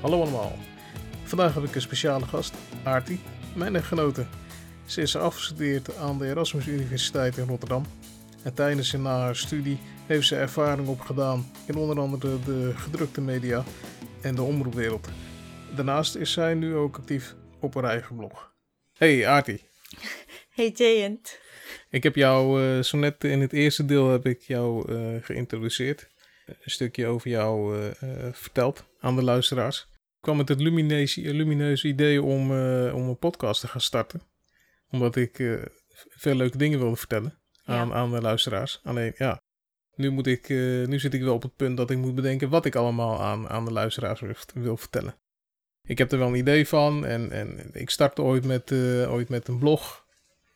Hallo allemaal. Vandaag heb ik een speciale gast, Aarti, mijn echtgenote. Ze is afgestudeerd aan de Erasmus Universiteit in Rotterdam. En tijdens en na haar studie heeft ze ervaring opgedaan in onder andere de gedrukte media en de omroepwereld. Daarnaast is zij nu ook actief op haar eigen blog. Hey Aarti. Hey Jayant. Ik heb jou uh, zo net in het eerste deel heb ik jou uh, geïntroduceerd. Een stukje over jou uh, verteld aan de luisteraars. Ik kwam met het lumineuze, lumineuze idee om, om een podcast te gaan starten. Omdat ik veel leuke dingen wilde vertellen aan, ja. aan de luisteraars. Alleen ja, nu, moet ik, nu zit ik wel op het punt dat ik moet bedenken wat ik allemaal aan, aan de luisteraars wil vertellen. Ik heb er wel een idee van en, en ik startte ooit met, ooit met een blog.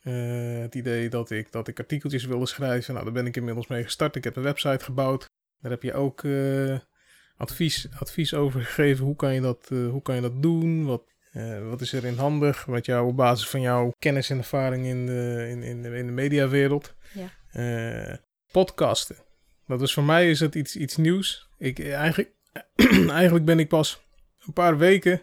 Uh, het idee dat ik, dat ik artikeltjes wilde schrijven. Nou, daar ben ik inmiddels mee gestart. Ik heb een website gebouwd. Daar heb je ook uh, advies, advies over gegeven. Hoe kan je dat, uh, hoe kan je dat doen? Wat, wat is erin handig? Wat jou op basis van jouw kennis en ervaring in de, in, in de, in de mediawereld. Ja. podcasten. Dat is voor mij is het iets, iets nieuws. Ik, eigenlijk, eigenlijk ben ik pas een paar weken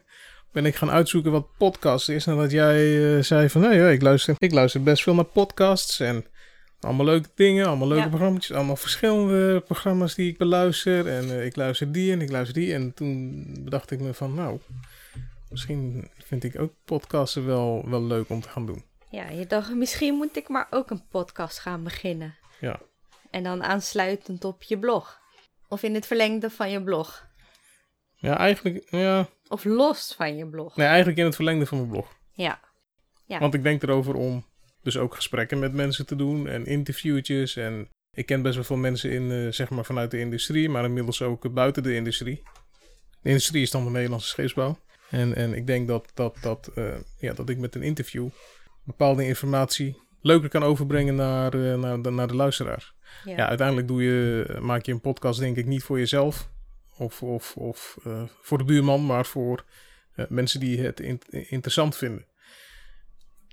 ben ik gaan uitzoeken wat podcast is. Nadat jij zei van, nee, nee, ik, luister, ik luister best veel naar podcasts. En allemaal leuke dingen, allemaal leuke ja. programma's. Allemaal verschillende programma's die ik beluister. En uh, ik luister die en ik luister die. En toen bedacht ik me van, nou, misschien vind ik ook podcasten wel, wel leuk om te gaan doen. Ja, je dacht, misschien moet ik maar ook een podcast gaan beginnen. Ja. En dan aansluitend op je blog. Of in het verlengde van je blog. Ja, eigenlijk, ja. Of los van je blog. Nee, eigenlijk in het verlengde van mijn blog. Ja. ja. Want ik denk erover om dus ook gesprekken met mensen te doen en interviewtjes. En ik ken best wel veel mensen in, uh, zeg maar vanuit de industrie, maar inmiddels ook buiten de industrie. De industrie is dan de Nederlandse scheepsbouw. En, en ik denk dat, dat, dat, uh, ja, dat ik met een interview bepaalde informatie leuker kan overbrengen naar, uh, naar, de, naar de luisteraar. Ja. ja, uiteindelijk doe je, maak je een podcast denk ik niet voor jezelf of, of, of uh, voor de buurman, maar voor mensen die het in interessant vinden.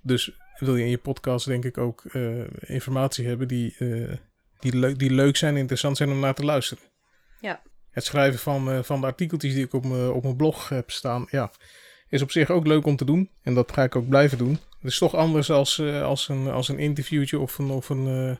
Dus wil je in je podcast denk ik ook uh, informatie hebben die, die, leuk, die leuk zijn en interessant zijn om naar te luisteren. Ja. Het schrijven van, van de artikeltjes die ik op, op mijn blog heb staan, ja, is op zich ook leuk om te doen. En dat ga ik ook blijven doen. Het is toch anders als, als, een, als een interviewtje of een, of, een,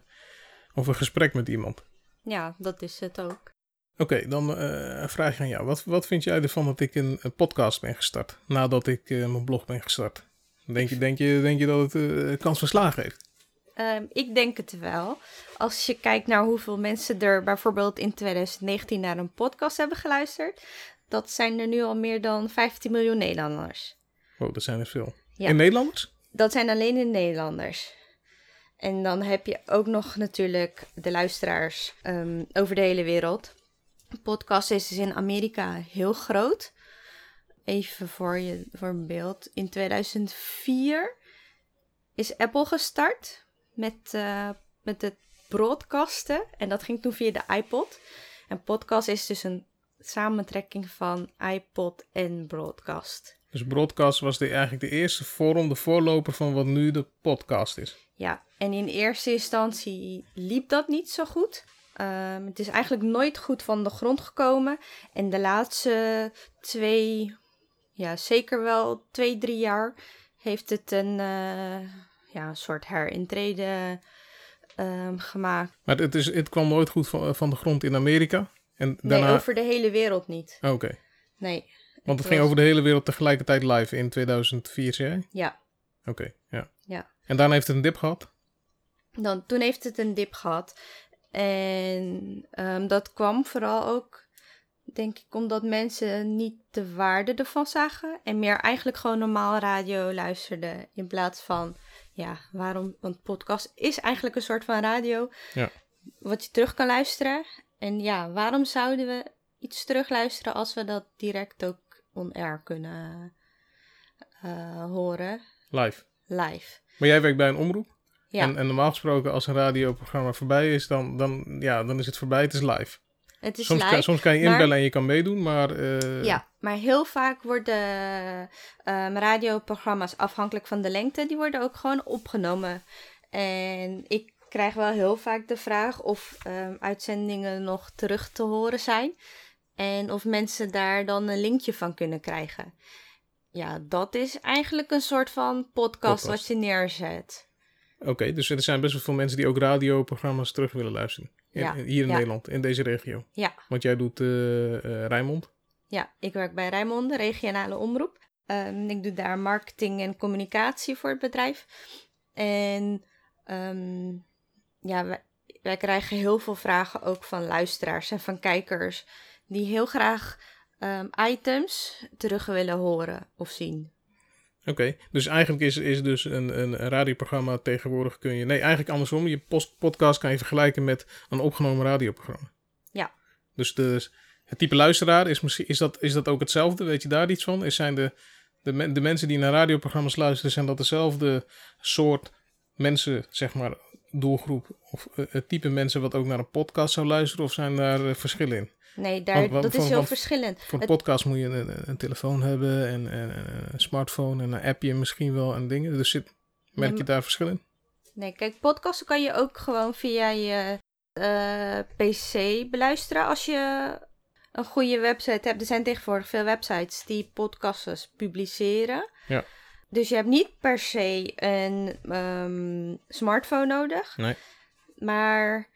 of een gesprek met iemand. Ja, dat is het ook. Oké, okay, dan uh, een vraag aan jou. Wat, wat vind jij ervan dat ik een, een podcast ben gestart? Nadat ik uh, mijn blog ben gestart. Denk je, denk je, denk je dat het uh, kans van slagen heeft? Um, ik denk het wel. Als je kijkt naar hoeveel mensen er bijvoorbeeld in 2019 naar een podcast hebben geluisterd. Dat zijn er nu al meer dan 15 miljoen Nederlanders. Oh, dat zijn er veel. Ja. In Nederlanders? Dat zijn alleen in Nederlanders. En dan heb je ook nog natuurlijk de luisteraars um, over de hele wereld. Podcast is dus in Amerika heel groot. Even voor je voor een beeld. In 2004 is Apple gestart met, uh, met het broadcasten. En dat ging toen via de iPod. En podcast is dus een samentrekking van iPod en broadcast. Dus broadcast was de, eigenlijk de eerste vorm, de voorloper van wat nu de podcast is. Ja, en in eerste instantie liep dat niet zo goed. Um, het is eigenlijk nooit goed van de grond gekomen. En de laatste twee, ja, zeker wel twee, drie jaar, heeft het een uh, ja, soort herintrede um, gemaakt. Maar het, is, het kwam nooit goed van, van de grond in Amerika? En daarna... Nee, over de hele wereld niet. Oh, Oké. Okay. Nee. Want het, het ging was... over de hele wereld tegelijkertijd live in 2004, zei jij? Ja. Oké, okay, ja. ja. En daarna heeft het een dip gehad? Dan, toen heeft het een dip gehad. En um, dat kwam vooral ook, denk ik, omdat mensen niet de waarde ervan zagen. En meer eigenlijk gewoon normaal radio luisterden. In plaats van, ja, waarom? Want podcast is eigenlijk een soort van radio. Ja. Wat je terug kan luisteren. En ja, waarom zouden we iets terugluisteren als we dat direct ook on-air kunnen uh, horen? Live. Live. Maar jij werkt bij een omroep? Ja. En, en, normaal gesproken, als een radioprogramma voorbij is, dan, dan, ja, dan is het voorbij. Het is live. Het is soms, live, kan, soms kan je maar... inbellen en je kan meedoen, maar... Uh... Ja, maar heel vaak worden um, radioprogramma's afhankelijk van de lengte, die worden ook gewoon opgenomen. En ik krijg wel heel vaak de vraag of um, uitzendingen nog terug te horen zijn. En of mensen daar dan een linkje van kunnen krijgen. Ja, dat is eigenlijk een soort van podcast, wat je neerzet. Oké, dus er zijn best wel veel mensen die ook radioprogramma's terug willen luisteren. In- Ja, Hier in ja. Nederland, in deze regio. Ja, Want jij doet eh eh, Rijnmond. ja, ik werk bij Rijnmond, de regionale omroep. Ehm, ik doe daar marketing en communicatie voor het bedrijf. En ehm, ja, wij, wij krijgen heel veel vragen ook van luisteraars en van kijkers. Die heel graag ehm, items terug willen horen of zien. Oké, dus eigenlijk is, is dus een, een radioprogramma tegenwoordig kun je... Nee, eigenlijk andersom. Je post, podcast kan je vergelijken met een opgenomen radioprogramma. Ja. Dus de, het type luisteraar, is, misschien, is, dat, is dat ook hetzelfde? Weet je daar iets van? Is zijn de, de, de mensen die naar radioprogramma's luisteren, zijn dat dezelfde soort mensen, zeg maar, doelgroep? Of eh, het type mensen wat ook naar een podcast zou luisteren? Of zijn daar verschillen in? Nee, daar, Want- dat is heel verschillend. Voor een Het- podcast moet je een, een, telefoon hebben en, en, en een smartphone en een appje misschien wel en dingen. Dus zit, merk je daar verschil in? Nee, kijk, podcasten kan je ook gewoon via je eh, PC beluisteren als je een goede website hebt. Er zijn tegenwoordig veel websites die podcasts publiceren. Ja. Dus je hebt niet per se een ehm, smartphone nodig. Nee. Maar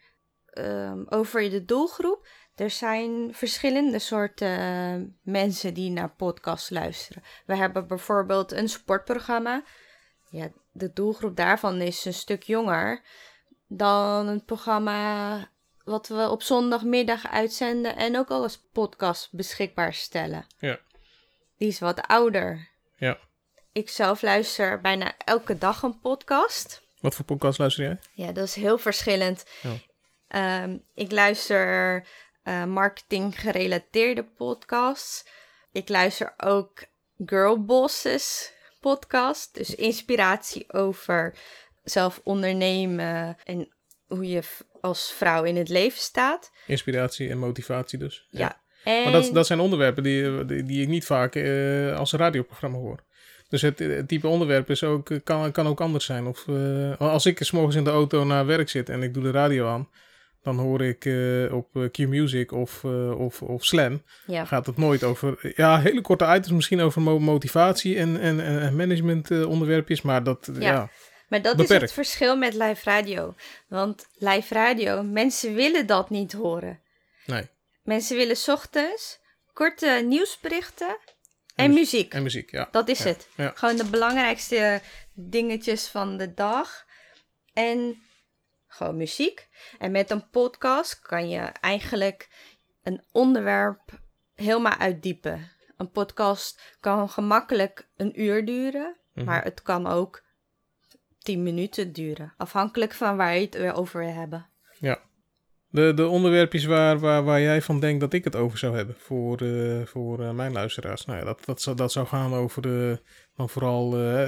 ehm, over de doelgroep. Er zijn verschillende soorten mensen die naar podcasts luisteren. We hebben bijvoorbeeld een sportprogramma. Ja, de doelgroep daarvan is een stuk jonger dan het programma wat we op zondagmiddag uitzenden en ook al als podcast beschikbaar stellen. Ja. Die is wat ouder. Ja. Ik zelf luister bijna elke dag een podcast. Wat voor podcast luister jij? Ja, dat is heel verschillend. Ja. Ehm, ik luister eh, marketing gerelateerde podcasts. Ik luister ook Girl Bosses podcast. Dus inspiratie over zelf ondernemen en hoe je als vrouw in het leven staat. Inspiratie en motivatie dus. Ja. En Maar dat, dat zijn onderwerpen die, die, die ik niet vaak eh, als radioprogramma hoor. Dus het, het type onderwerp is ook, kan, kan ook anders zijn. Of, eh, als ik 's morgens in de auto naar werk zit en ik doe de radio aan, dan hoor ik eh, op eh, Q-Music of, eh, of, of Slam, ja. gaat het nooit over, ja, hele korte items misschien over mo- motivatie en, en, en management onderwerpjes, maar dat, ja. Ja. Maar dat is het verschil met live radio. Want live radio, mensen willen dat niet horen. nee, Mensen willen ochtends korte nieuwsberichten en, En mu- muziek. en muziek, ja. Dat is Ja, het. Gewoon de belangrijkste dingetjes van de dag. En gewoon muziek. En met een podcast kan je eigenlijk een onderwerp helemaal uitdiepen. Een podcast kan gemakkelijk een uur duren, Mhm. maar het kan ook 10 minuten duren. Afhankelijk van waar je het weer over wil hebben. De, de onderwerpjes waar, waar, waar jij van denkt dat ik het over zou hebben voor, eh, voor eh, mijn luisteraars. Nou ja, dat, dat, zou, dat zou gaan over de, dan vooral eh,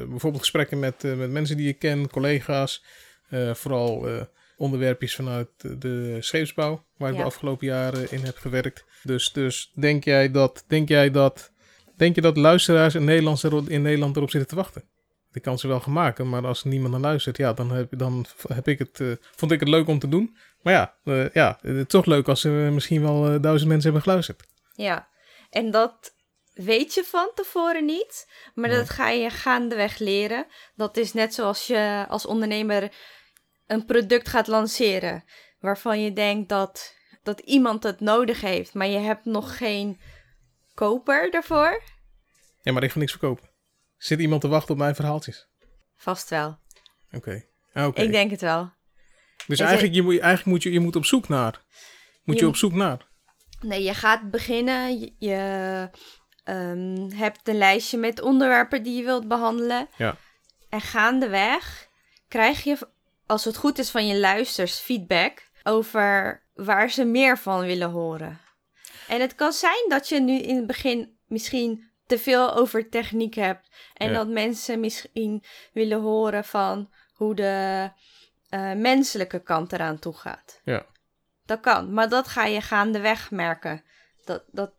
eh, bijvoorbeeld gesprekken met, eh, met mensen die ik ken, collega's. Eh, vooral eh, onderwerpjes vanuit de scheepsbouw, waar ik Ja. de afgelopen jaren in heb gewerkt. Dus, dus denk jij dat, denk jij dat, denk je dat luisteraars in Nederland, erop, in Nederland erop zitten te wachten? Ik kan ze wel gaan maken, maar als niemand naar luistert, ja, dan heb, dan heb ik het, eh, vond ik het leuk om te doen. Maar ja, ja het is toch leuk als er misschien wel eh, duizend mensen hebben geluisterd. Ja, en dat weet je van tevoren niet, maar Nee. dat ga je gaandeweg leren. Dat is net zoals je als ondernemer een product gaat lanceren, waarvan je denkt dat, dat iemand het nodig heeft, maar je hebt nog geen koper daarvoor. Ja, maar ik ga niks verkopen. Zit iemand te wachten op mijn verhaaltjes? Vast wel. Oké. Ah, oké. Ik denk het wel. Dus Is eigenlijk, je moet, eigenlijk moet je, je moet op zoek naar. Moet je, Je op zoek naar. Nee, je gaat beginnen. Je, je, ehm, hebt een lijstje met onderwerpen die je wilt behandelen. Ja. En gaandeweg krijg je, als het goed is van je luisters, feedback over waar ze meer van willen horen. En het kan zijn dat je nu in het begin misschien te veel over techniek hebt. En Ja. dat mensen misschien willen horen van hoe de eh, menselijke kant eraan toe gaat. Ja. Dat kan, maar dat ga je gaandeweg merken. Dat, dat,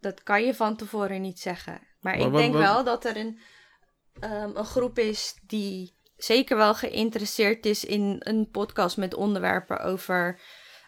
dat kan je van tevoren niet zeggen. Maar, Maar ik wat- denk wat- wel dat er een, ehm, een groep is die zeker wel geïnteresseerd is in een podcast met onderwerpen over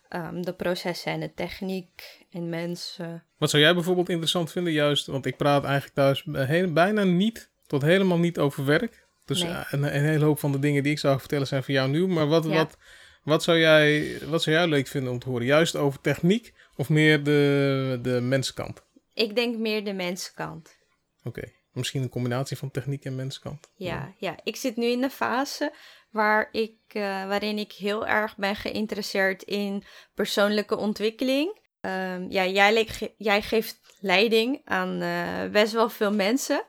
ehm, de processen en de techniek en mensen. Wat zou jij bijvoorbeeld interessant vinden? Juist, want ik praat eigenlijk thuis heel, bijna niet tot helemaal niet over werk. Dus Nee. eh, een, een hele hoop van de dingen die ik zou vertellen zijn voor jou nieuw. Maar wat, Ja. wat, wat, zou jij, wat zou jij leuk vinden om te horen? Juist over techniek of meer de, de mensenkant? Ik denk meer de mensenkant. Oké, misschien een combinatie van techniek en mensenkant. Ja, ja, ik zit nu in de fase waar ik, eh, waarin ik heel erg ben geïnteresseerd in persoonlijke ontwikkeling. Ehm, ja, jij, le- ge- jij geeft leiding aan eh, best wel veel mensen.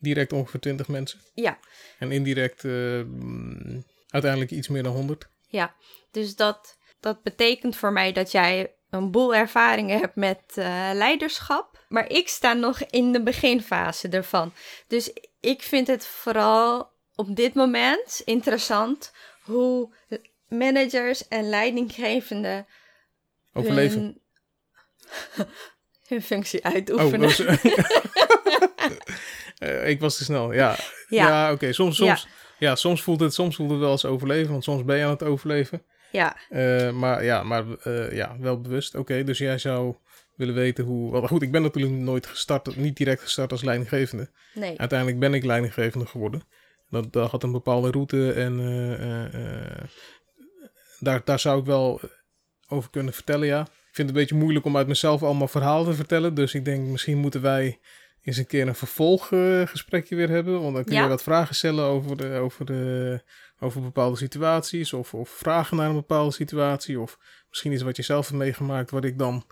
Direct ongeveer 20 mensen. Ja, En indirect eh, mm, uiteindelijk iets meer dan 100. ja. Dus dat, dat betekent voor mij dat jij een boel ervaringen hebt met eh, leiderschap. Maar ik sta nog in de beginfase ervan. Dus ik vind het vooral op dit moment interessant hoe managers en leidinggevenden Overleven. Hun, hun functie Oh, uitoefenen. dat is- Eh, ik was te snel. Ja, ja. Ja. oké. Soms, soms, ja. soms, voelt het, soms voelt het wel als overleven, want soms ben je aan het overleven. Ja, Eh, maar ja, maar, eh, ja, wel bewust. Oké, dus jij zou willen weten hoe... wel, goed, ik ben natuurlijk nooit gestart, niet direct gestart als leidinggevende. nee. Uiteindelijk ben ik leidinggevende geworden. Dat, dat had een bepaalde route en eh, daar, daar zou ik wel over kunnen vertellen, ja. Ik vind het een beetje moeilijk om uit mezelf allemaal verhalen te vertellen. Dus ik denk, misschien moeten wij eens een keer een vervolggesprekje weer hebben. Want dan kun je Ja. wat vragen stellen over, de, over, de, over bepaalde situaties. Of, of vragen naar een bepaalde situatie. Of misschien iets wat je zelf hebt meegemaakt waar ik dan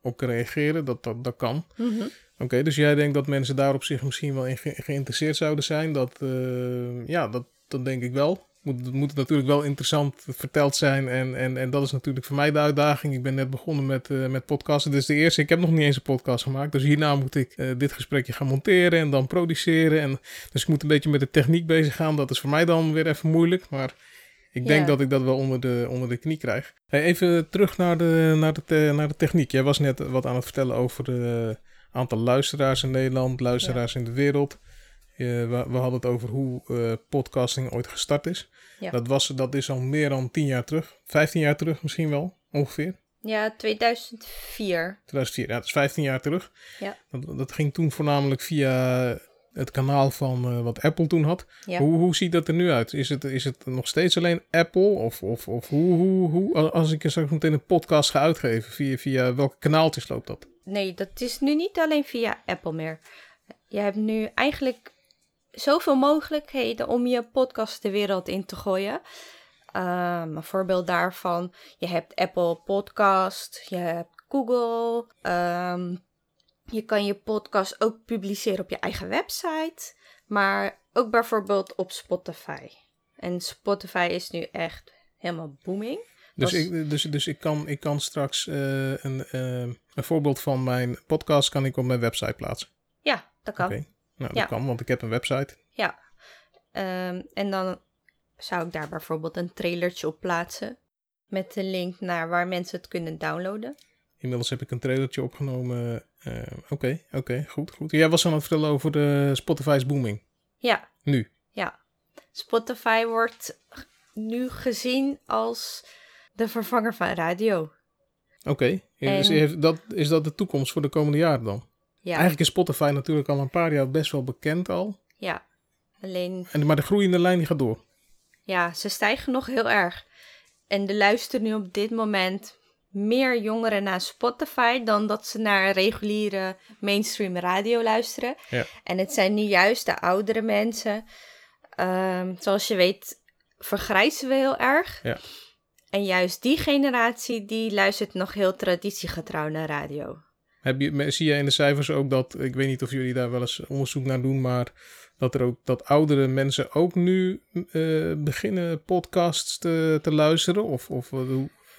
op kan reageren. Dat, dat, dat kan. Mhm. Oké, dus jij denkt dat mensen daar op zich misschien wel in ge- geïnteresseerd zouden zijn. Dat, eh, ja, dat, dat denk ik wel. Moet, het moet natuurlijk wel interessant verteld zijn. En, en, en dat is natuurlijk voor mij de uitdaging. Ik ben net begonnen met, eh, met podcasten. Dit is de eerste. Ik heb nog niet eens een podcast gemaakt. Dus hierna moet ik eh, dit gesprekje gaan monteren en dan produceren. En, dus ik moet een beetje met de techniek bezig gaan. Dat is voor mij dan weer even moeilijk. Maar ik denk Ja. dat ik dat wel onder de, onder de knie krijg. Hey, even terug naar de, naar, de, te- naar de techniek. Jij was net wat aan het vertellen over het aantal luisteraars in Nederland, luisteraars in de wereld. Eh, we, we hadden het over hoe eh, podcasting ooit gestart is. Ja. Dat, was, dat is al meer dan 10 jaar terug. 15 jaar terug misschien wel, ongeveer. Ja, 2004. 2004, ja, dat is 15 jaar terug. Ja. Dat, dat ging toen voornamelijk via het kanaal van eh, wat Apple toen had. Ja. Hoe, hoe ziet dat er nu uit? Is het, is het nog steeds alleen Apple? Of, of, of hoe, hoe, hoe, als ik straks meteen een podcast ga uitgeven, via, via welke kanaaltjes loopt dat? Nee, dat is nu niet alleen via Apple meer. Je hebt nu eigenlijk zoveel mogelijkheden om je podcast de wereld in te gooien. Ehm, een voorbeeld daarvan, je hebt Apple Podcast, je hebt Google. ehm, je kan je podcast ook publiceren op je eigen website, maar ook bijvoorbeeld op Spotify. En Spotify is nu echt helemaal booming. Dus, Was- ik, dus, dus ik, kan, ik kan straks eh, een, eh, een voorbeeld van mijn podcast kan ik op mijn website plaatsen. Ja, dat kan. Nou dat Ja. kan, want ik heb een website. Ja. Ehm, en dan zou ik daar bijvoorbeeld een trailertje op plaatsen. Met de link naar waar mensen het kunnen downloaden. Inmiddels heb ik een trailertje opgenomen. Eh, Oké, oké, goed, goed. Jij was aan het vertellen over de Spotify's booming. Ja, Nu. ja. Spotify wordt nu gezien als de vervanger van radio. Oké, En- heeft dat, is dat de toekomst voor de komende jaren dan? Ja, Eigenlijk is Spotify natuurlijk al een paar jaar best wel bekend al. ja. Alleen, En, maar de groeiende lijn die gaat door. ja, ze stijgen nog heel erg. En er luisteren nu op dit moment meer jongeren naar Spotify dan dat ze naar reguliere mainstream radio luisteren. Ja. En het zijn nu juist de oudere mensen. Ehm, zoals je weet, vergrijzen we heel erg. Ja. En juist die generatie, die luistert nog heel traditiegetrouw naar radio. Heb je, zie je in de cijfers ook dat, ik weet niet of jullie daar wel eens onderzoek naar doen, maar dat er ook dat oudere mensen ook nu eh, beginnen podcasts te, te luisteren? Of, of wat,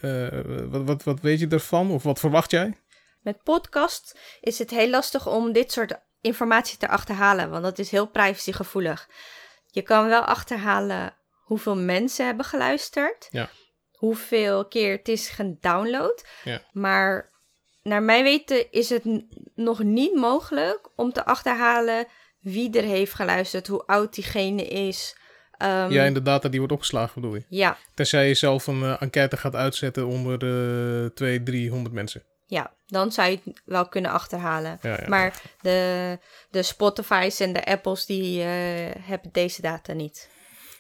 eh, wat, wat, wat weet je ervan? Of wat verwacht jij? Met podcast is het heel lastig om dit soort informatie te achterhalen, want dat is heel privacygevoelig. Je kan wel achterhalen hoeveel mensen hebben geluisterd, Ja. hoeveel keer het is gedownload, Ja. maar naar mijn weten is het nog niet mogelijk om te achterhalen wie er heeft geluisterd, hoe oud diegene is, Ehm, ja, en de data die wordt opgeslagen bedoel je? ja, Tenzij je zelf een eh, enquête gaat uitzetten onder uh, 200, 300 mensen. ja, dan zou je het wel kunnen achterhalen. Ja, ja. Maar de, de Spotify's en de Apples, die eh, hebben deze data niet.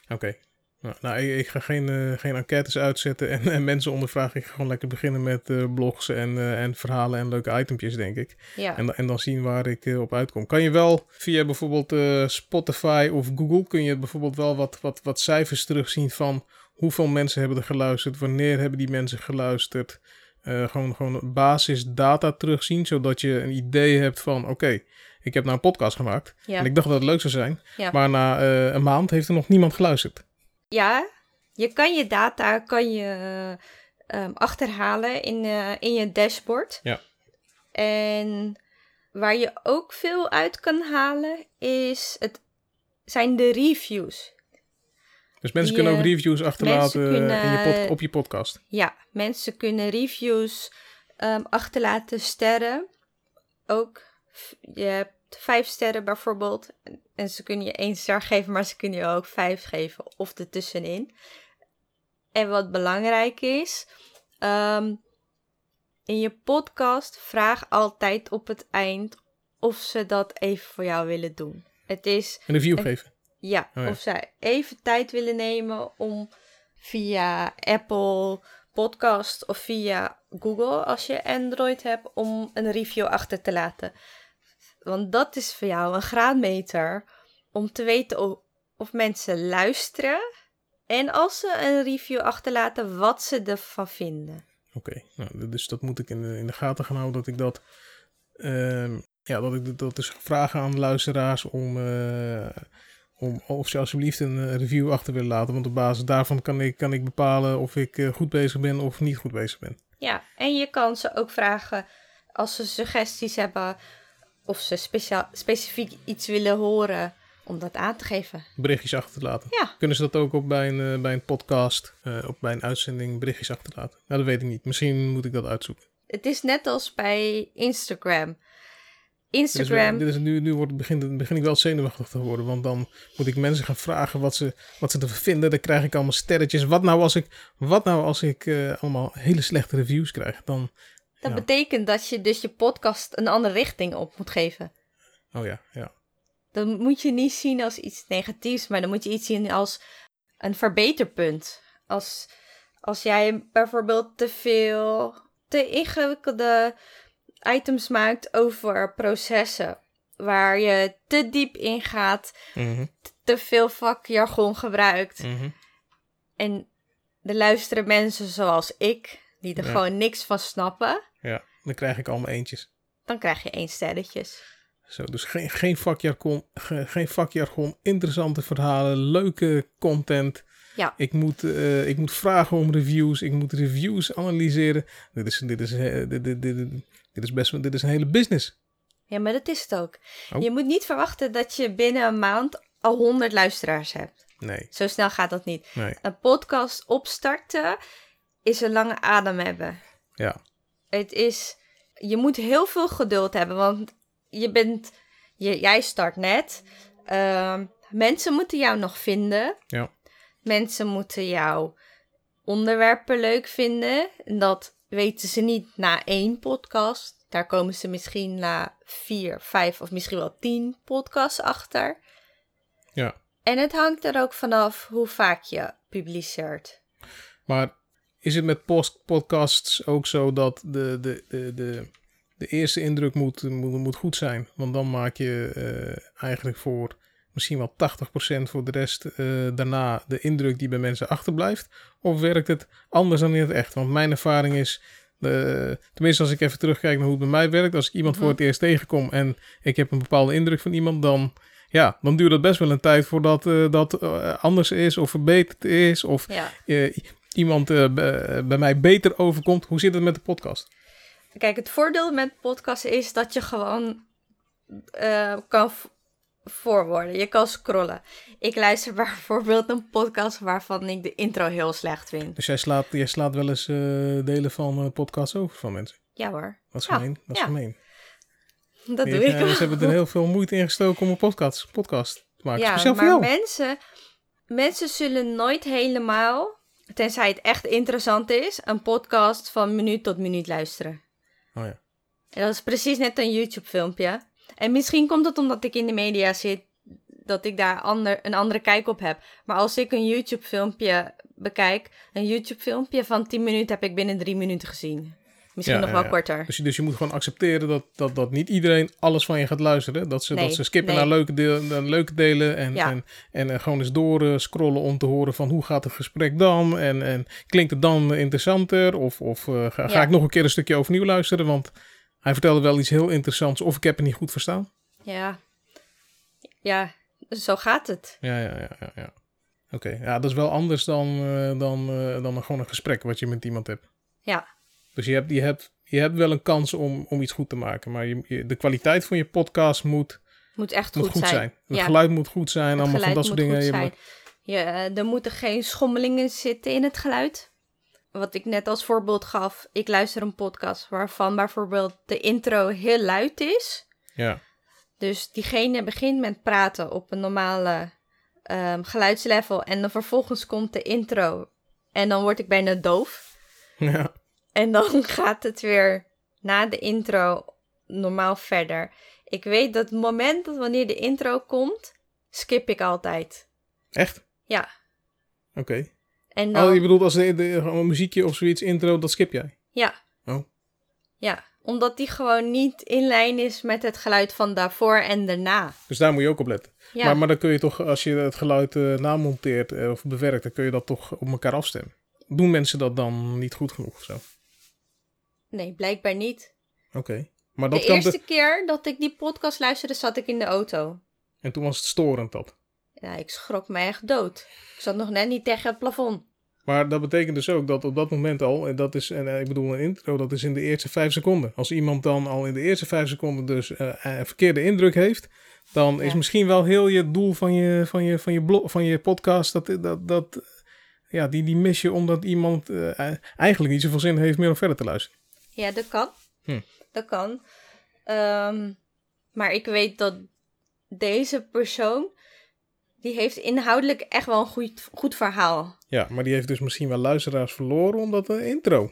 Oké. Nou, nou, ik, ik ga geen, eh, geen enquêtes uitzetten en, en mensen ondervragen. Ik ga gewoon lekker beginnen met eh, blogs en, eh, en verhalen en leuke itempjes, denk ik. Ja, En, en dan zien waar ik eh, op uitkom. Kan je wel via bijvoorbeeld eh, Spotify of Google, kun je bijvoorbeeld wel wat, wat, wat cijfers terugzien van hoeveel mensen hebben er geluisterd, wanneer hebben die mensen geluisterd. Eh, gewoon, gewoon basisdata terugzien, zodat je een idee hebt van oké, ik heb nou een podcast gemaakt. ja. En ik dacht dat het leuk zou zijn, Ja. maar na eh, een maand heeft er nog niemand geluisterd. Ja, je kan je data kan je, ehm, achterhalen in, eh, in je dashboard. Ja. En waar je ook veel uit kan halen, is het, zijn de reviews. Dus mensen kunnen ook reviews achterlaten kunnen, in je pod- op je podcast. Ja, mensen kunnen reviews ehm, achterlaten, sterren. Ook, je hebt vijf sterren bijvoorbeeld. En- ze kunnen je één ster geven, maar ze kunnen je ook vijf geven of ertussenin. En wat belangrijk is, ehm, in je podcast vraag altijd op het eind of ze dat even voor jou willen doen. Het is Een review en- geven. ja, Oh ja. of zij even tijd willen nemen om via Apple Podcast of via Google, als je Android hebt, om een review achter te laten. Want dat is voor jou een graadmeter om te weten of mensen luisteren en als ze een review achterlaten, wat ze ervan vinden. Oké, nou, dus dat moet ik in de, in de gaten gaan houden. Dat ik dat. ehm, ja, dat ik dat dus vragen aan de luisteraars om. eh, om of ze alsjeblieft een eh, review achter willen laten. Want op basis daarvan kan ik, kan ik bepalen of ik eh, goed bezig ben of niet goed bezig ben. Ja, en je kan ze ook vragen als ze suggesties hebben of ze speciaal, specifiek iets willen horen om dat aan te geven. Berichtjes achter te laten. Ja, Kunnen ze dat ook op bij een, eh, bij een podcast, eh, of bij een uitzending berichtjes achterlaten? Nou, dat weet ik niet. Misschien moet ik dat uitzoeken. het is net als bij Instagram. Dit is, Instagram, dit is, nu nu wordt, begint, begin ik wel zenuwachtig te worden. Want dan moet ik mensen gaan vragen wat ze, wat ze ervan vinden. Dan krijg ik allemaal sterretjes. Wat nou als ik, wat nou als ik eh, allemaal hele slechte reviews krijg? Dan, dat ja. betekent dat je dus je podcast een andere richting op moet geven. oh ja, ja. Dan moet je niet zien als iets negatiefs, maar dan moet je iets zien als een verbeterpunt. Als, als jij bijvoorbeeld te veel, te ingewikkelde items maakt over processen, waar je te diep ingaat, Mhm, te veel vakjargon gebruikt. mhm. En er luisteren mensen zoals ik, die er Ja. gewoon niks van snappen. Dan krijg ik allemaal eentjes. Dan krijg je één sterretjes. Zo, dus geen, geen, vakjargon, ge- geen vakjargon, interessante verhalen, leuke content. Ja. Ik moet, eh, ik moet vragen om reviews, ik moet reviews analyseren. Dit is, dit is, eh, dit, dit, dit, is best wel, dit is een hele business. Ja, maar dat is het ook. Oh. Je moet niet verwachten dat je binnen een maand al 100 luisteraars hebt. Nee, Zo snel gaat dat niet. nee, Een podcast opstarten is een lange adem hebben. ja. Het is, je moet heel veel geduld hebben, want je bent, je, jij start net. Ehm, mensen moeten jou nog vinden. Ja. Mensen moeten jouw onderwerpen leuk vinden. En dat weten ze niet na één podcast. Daar komen ze misschien na vier, vijf of misschien wel tien podcasts achter. Ja. En het hangt er ook vanaf hoe vaak je publiceert. Maar is het met post podcasts ook zo dat de, de, de, de, de eerste indruk moet, moet, moet goed zijn? Want dan maak je eh, eigenlijk voor misschien wel 80% voor de rest eh, daarna de indruk die bij mensen achterblijft. Of werkt het anders dan in het echt? Want mijn ervaring is, eh, tenminste als ik even terugkijk naar hoe het bij mij werkt. Als ik iemand Mhm. voor het eerst tegenkom en ik heb een bepaalde indruk van iemand, dan... Ja, dan duurt het best wel een tijd voordat dat anders is of verbeterd is. Of Ja. Eh, iemand eh, b- bij mij beter overkomt. Hoe zit het met de podcast? Kijk, het voordeel met podcasten is dat je gewoon eh, kan v- voorwoorden. Je kan scrollen. Ik luister bijvoorbeeld een podcast waarvan ik de intro heel slecht vind. Dus jij slaat, jij slaat wel eens eh, delen van eh, podcasts over van mensen. Ja hoor, Dat is Ja, gemeen. Dat is ja. gemeen. dat doe ik eh, wel. Ze hebben er heel veel moeite in gestoken om een podcast, podcast te maken. Ja, Speciaal voor maar mensen, mensen zullen nooit helemaal, tenzij het echt interessant is, een podcast van minuut tot minuut luisteren. Oh ja. En dat is precies net een YouTube-filmpje. En misschien komt het omdat ik in de media zit, dat ik daar ander, een andere kijk op heb. Maar als ik een YouTube-filmpje bekijk, een YouTube-filmpje van 10 minuten heb ik binnen 3 minuten gezien. Misschien Ja, nog wel ja. korter. Dus, je- dus je moet gewoon accepteren dat, dat, dat niet iedereen alles van je gaat luisteren. Dat ze, Nee, dat ze skippen nee. naar leuke, deel, naar leuke delen en, Ja. en, en eh, gewoon eens door eh, scrollen om te horen van hoe gaat het gesprek dan? En, en klinkt het dan interessanter? Of, of eh, ga, ik nog een keer een stukje overnieuw luisteren? Want hij vertelde wel iets heel interessants of ik heb het niet goed verstaan. Ja. Ja, zo gaat het. Ja, ja, ja, ja. ja. Oké, ja, dat is wel anders dan, dan, dan gewoon een gesprek wat je met iemand hebt. Ja. Dus je hebt, je hebt, je hebt wel een kans om, om iets goed te maken. Maar je, je- de kwaliteit van je podcast moet, Moet echt moet goed, goed zijn. Het Ja. geluid moet goed zijn. Het allemaal van dat soort moet dingen. Je. Ja, eh, er moeten geen schommelingen zitten in het geluid. Wat ik net als voorbeeld gaf. Ik luister een podcast waarvan bijvoorbeeld de intro heel luid is. Ja, Dus diegene begint met praten op een normale ehm, geluidslevel. En dan vervolgens komt de intro. En dan word ik bijna doof. ja. En dan gaat het weer na de intro normaal verder. Ik weet dat het moment dat wanneer de intro komt, skip ik altijd. echt? Ja. Oké. En dan, Oh, je bedoelt als de, een muziekje of zoiets intro, dat skip jij? Ja. Oh. Ja, omdat die gewoon niet in lijn is met het geluid van daarvoor en daarna. Dus daar moet je ook op letten. Ja, Maar, maar dan kun je toch, als je het geluid eh namonteert eh, of bewerkt, dan kun je dat toch op elkaar afstemmen. Doen mensen dat dan niet goed genoeg of zo? Nee, blijkbaar niet. Oké. Maar dat de kan eerste de- keer dat ik die podcast luisterde, zat ik in de auto. En toen was het storend dat. Ja, ik schrok me echt dood. Ik zat nog net niet tegen het plafond. Maar dat betekent dus ook dat op dat moment al, en dat is, en eh, ik bedoel een intro, dat is in de eerste vijf seconden. Als iemand dan al in de eerste vijf seconden dus eh, een verkeerde indruk heeft, dan is misschien wel heel je doel van je, van je, van je, blog, van je podcast, dat, dat, dat, ja, die, die mis je omdat iemand eh, eigenlijk niet zoveel zin heeft meer om verder te luisteren. Ja, dat kan. Hm. Dat kan. Ehm, maar ik weet dat deze persoon, die heeft inhoudelijk echt wel een goed, goed verhaal. Ja, maar die heeft dus misschien wel luisteraars verloren omdat de intro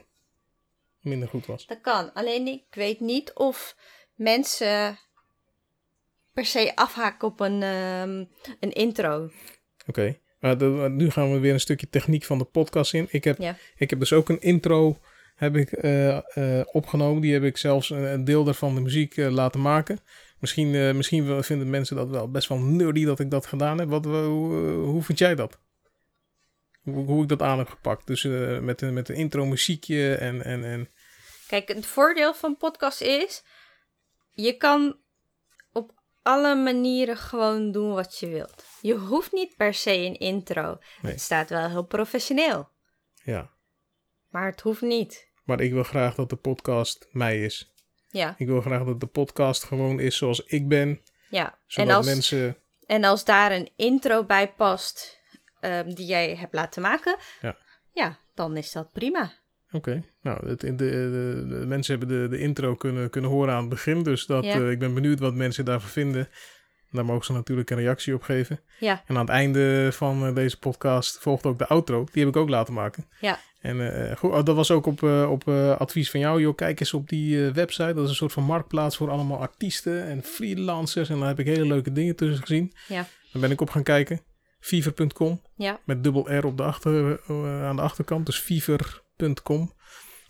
minder goed was. Dat kan. Alleen ik weet niet of mensen per se afhaken op een, ehm, een intro. Oké, maar de- nu gaan we weer een stukje techniek van de podcast in. Ik heb, Ja. ik heb dus ook een intro heb ik, eh, eh, opgenomen. Die heb ik zelfs een, een deel daarvan de muziek eh, laten maken. Misschien, misschien vinden mensen dat wel best wel nerdy dat ik dat gedaan heb. Wat, hoe, hoe vind jij dat? Hoe, hoe ik dat aan heb gepakt. Dus met, met een intro muziekje en... en, en Kijk, het voordeel van podcast is, je kan op alle manieren gewoon doen wat je wilt. Je hoeft niet per se een intro. Nee. Het staat wel heel professioneel, ja, maar het hoeft niet. maar ik wil graag dat de podcast mij is. Ja, Ik wil graag dat de podcast gewoon is zoals ik ben. ja. En Zodat als, mensen... en als daar een intro bij past ehm, die jij hebt laten maken, Ja. ja, dan is dat prima. Oké, nou, het, de, de, de mensen hebben de, de intro kunnen, kunnen horen aan het begin. Dus dat, Ja. eh, ik ben benieuwd wat mensen daarvan vinden. Daar mogen ze natuurlijk een reactie op geven. Ja, En aan het einde van eh, deze podcast volgt ook de outro. Die heb ik ook laten maken. ja, En eh, goed, oh, dat was ook op, eh, op advies van jou. Joh, kijk eens op die website. Dat is een soort van marktplaats voor allemaal artiesten en freelancers. En daar heb ik hele leuke dingen tussen gezien. ja, Daar ben ik op gaan kijken. Fever.com ja. met dubbel R op de achter, aan de achterkant, dus fever.com.